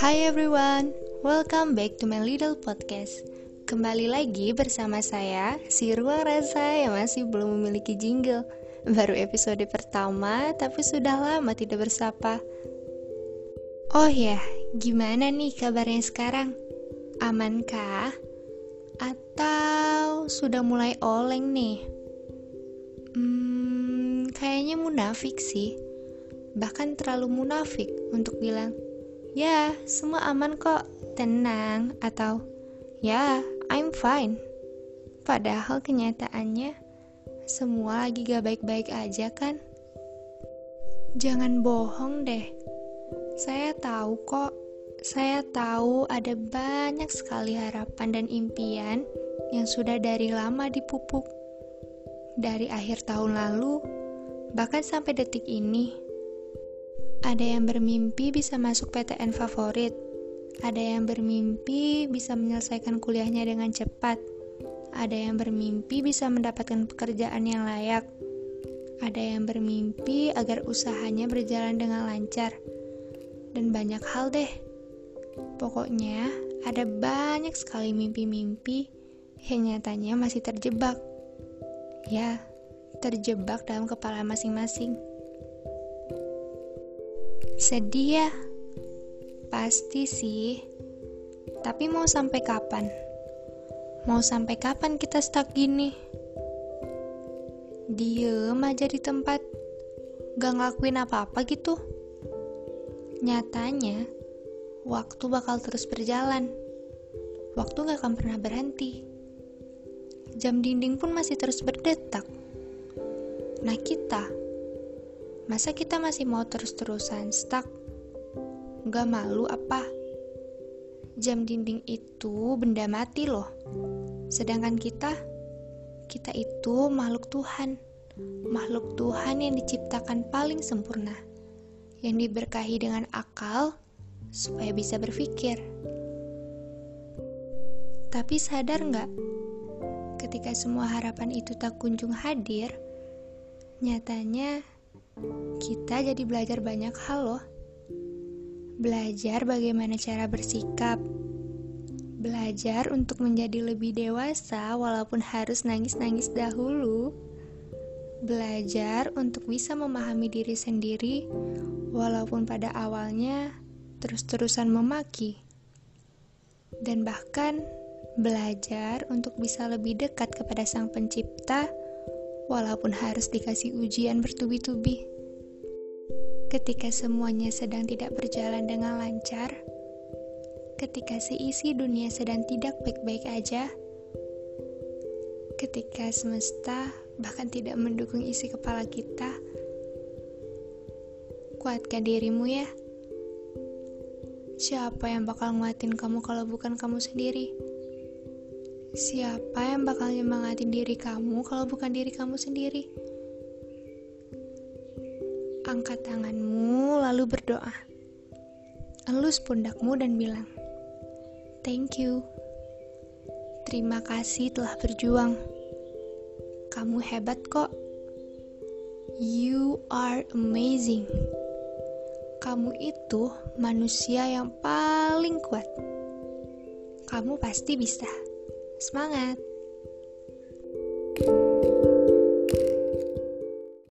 Hi everyone, welcome back to my little podcast. Kembali lagi bersama saya, si Ruang Rasa yang masih belum memiliki jingle. Baru episode pertama, tapi sudah lama tidak bersapa. Oh ya, gimana nih kabarnya sekarang? Amankah? Atau sudah mulai oleng nih? Hmm, kayaknya munafik sih. Bahkan terlalu munafik untuk bilang, Ya, semua aman kok, tenang, atau ya, I'm fine. Padahal kenyataannya, semua lagi gak baik-baik aja kan? Jangan bohong deh. Saya tahu kok, saya tahu ada banyak sekali harapan dan impian yang sudah dari lama dipupuk. Dari akhir tahun lalu, bahkan sampai detik ini ada yang bermimpi bisa masuk PTN favorit. Ada yang bermimpi bisa menyelesaikan kuliahnya dengan cepat. Ada yang bermimpi bisa mendapatkan pekerjaan yang layak. Ada yang bermimpi agar usahanya berjalan dengan lancar. Dan banyak hal deh. Pokoknya, ada banyak sekali mimpi-mimpi yang nyatanya masih terjebak. Ya, terjebak dalam kepala masing-masing. Sedih ya? Pasti sih. Tapi mau sampai kapan? Mau sampai kapan kita stuck gini? Diem aja di tempat, gak ngelakuin apa-apa gitu. Nyatanya, waktu bakal terus berjalan. Waktu gak akan pernah berhenti. Jam dinding pun masih terus berdetak. Nah kita, Masa kita masih mau terus-terusan stuck? Gak malu apa? Jam dinding itu benda mati loh. Sedangkan kita, kita itu makhluk Tuhan. Makhluk Tuhan yang diciptakan paling sempurna. Yang diberkahi dengan akal supaya bisa berpikir. Tapi sadar nggak? Ketika semua harapan itu tak kunjung hadir, nyatanya kita jadi belajar banyak hal loh. Belajar bagaimana cara bersikap. Belajar untuk menjadi lebih dewasa walaupun harus nangis-nangis dahulu. Belajar untuk bisa memahami diri sendiri walaupun pada awalnya terus-terusan memaki. Dan bahkan belajar untuk bisa lebih dekat kepada Sang Pencipta walaupun harus dikasih ujian bertubi-tubi. Ketika semuanya sedang tidak berjalan dengan lancar, ketika seisi dunia sedang tidak baik-baik aja, ketika semesta bahkan tidak mendukung isi kepala kita, kuatkan dirimu ya. Siapa yang bakal nguatin kamu kalau bukan kamu sendiri? Siapa yang bakal nyemangatin diri kamu kalau bukan diri kamu sendiri? Angkat tanganmu lalu berdoa. Elus pundakmu dan bilang, Thank you. Terima kasih telah berjuang. Kamu hebat kok. You are amazing. Kamu itu manusia yang paling kuat. Kamu pasti bisa. Semangat!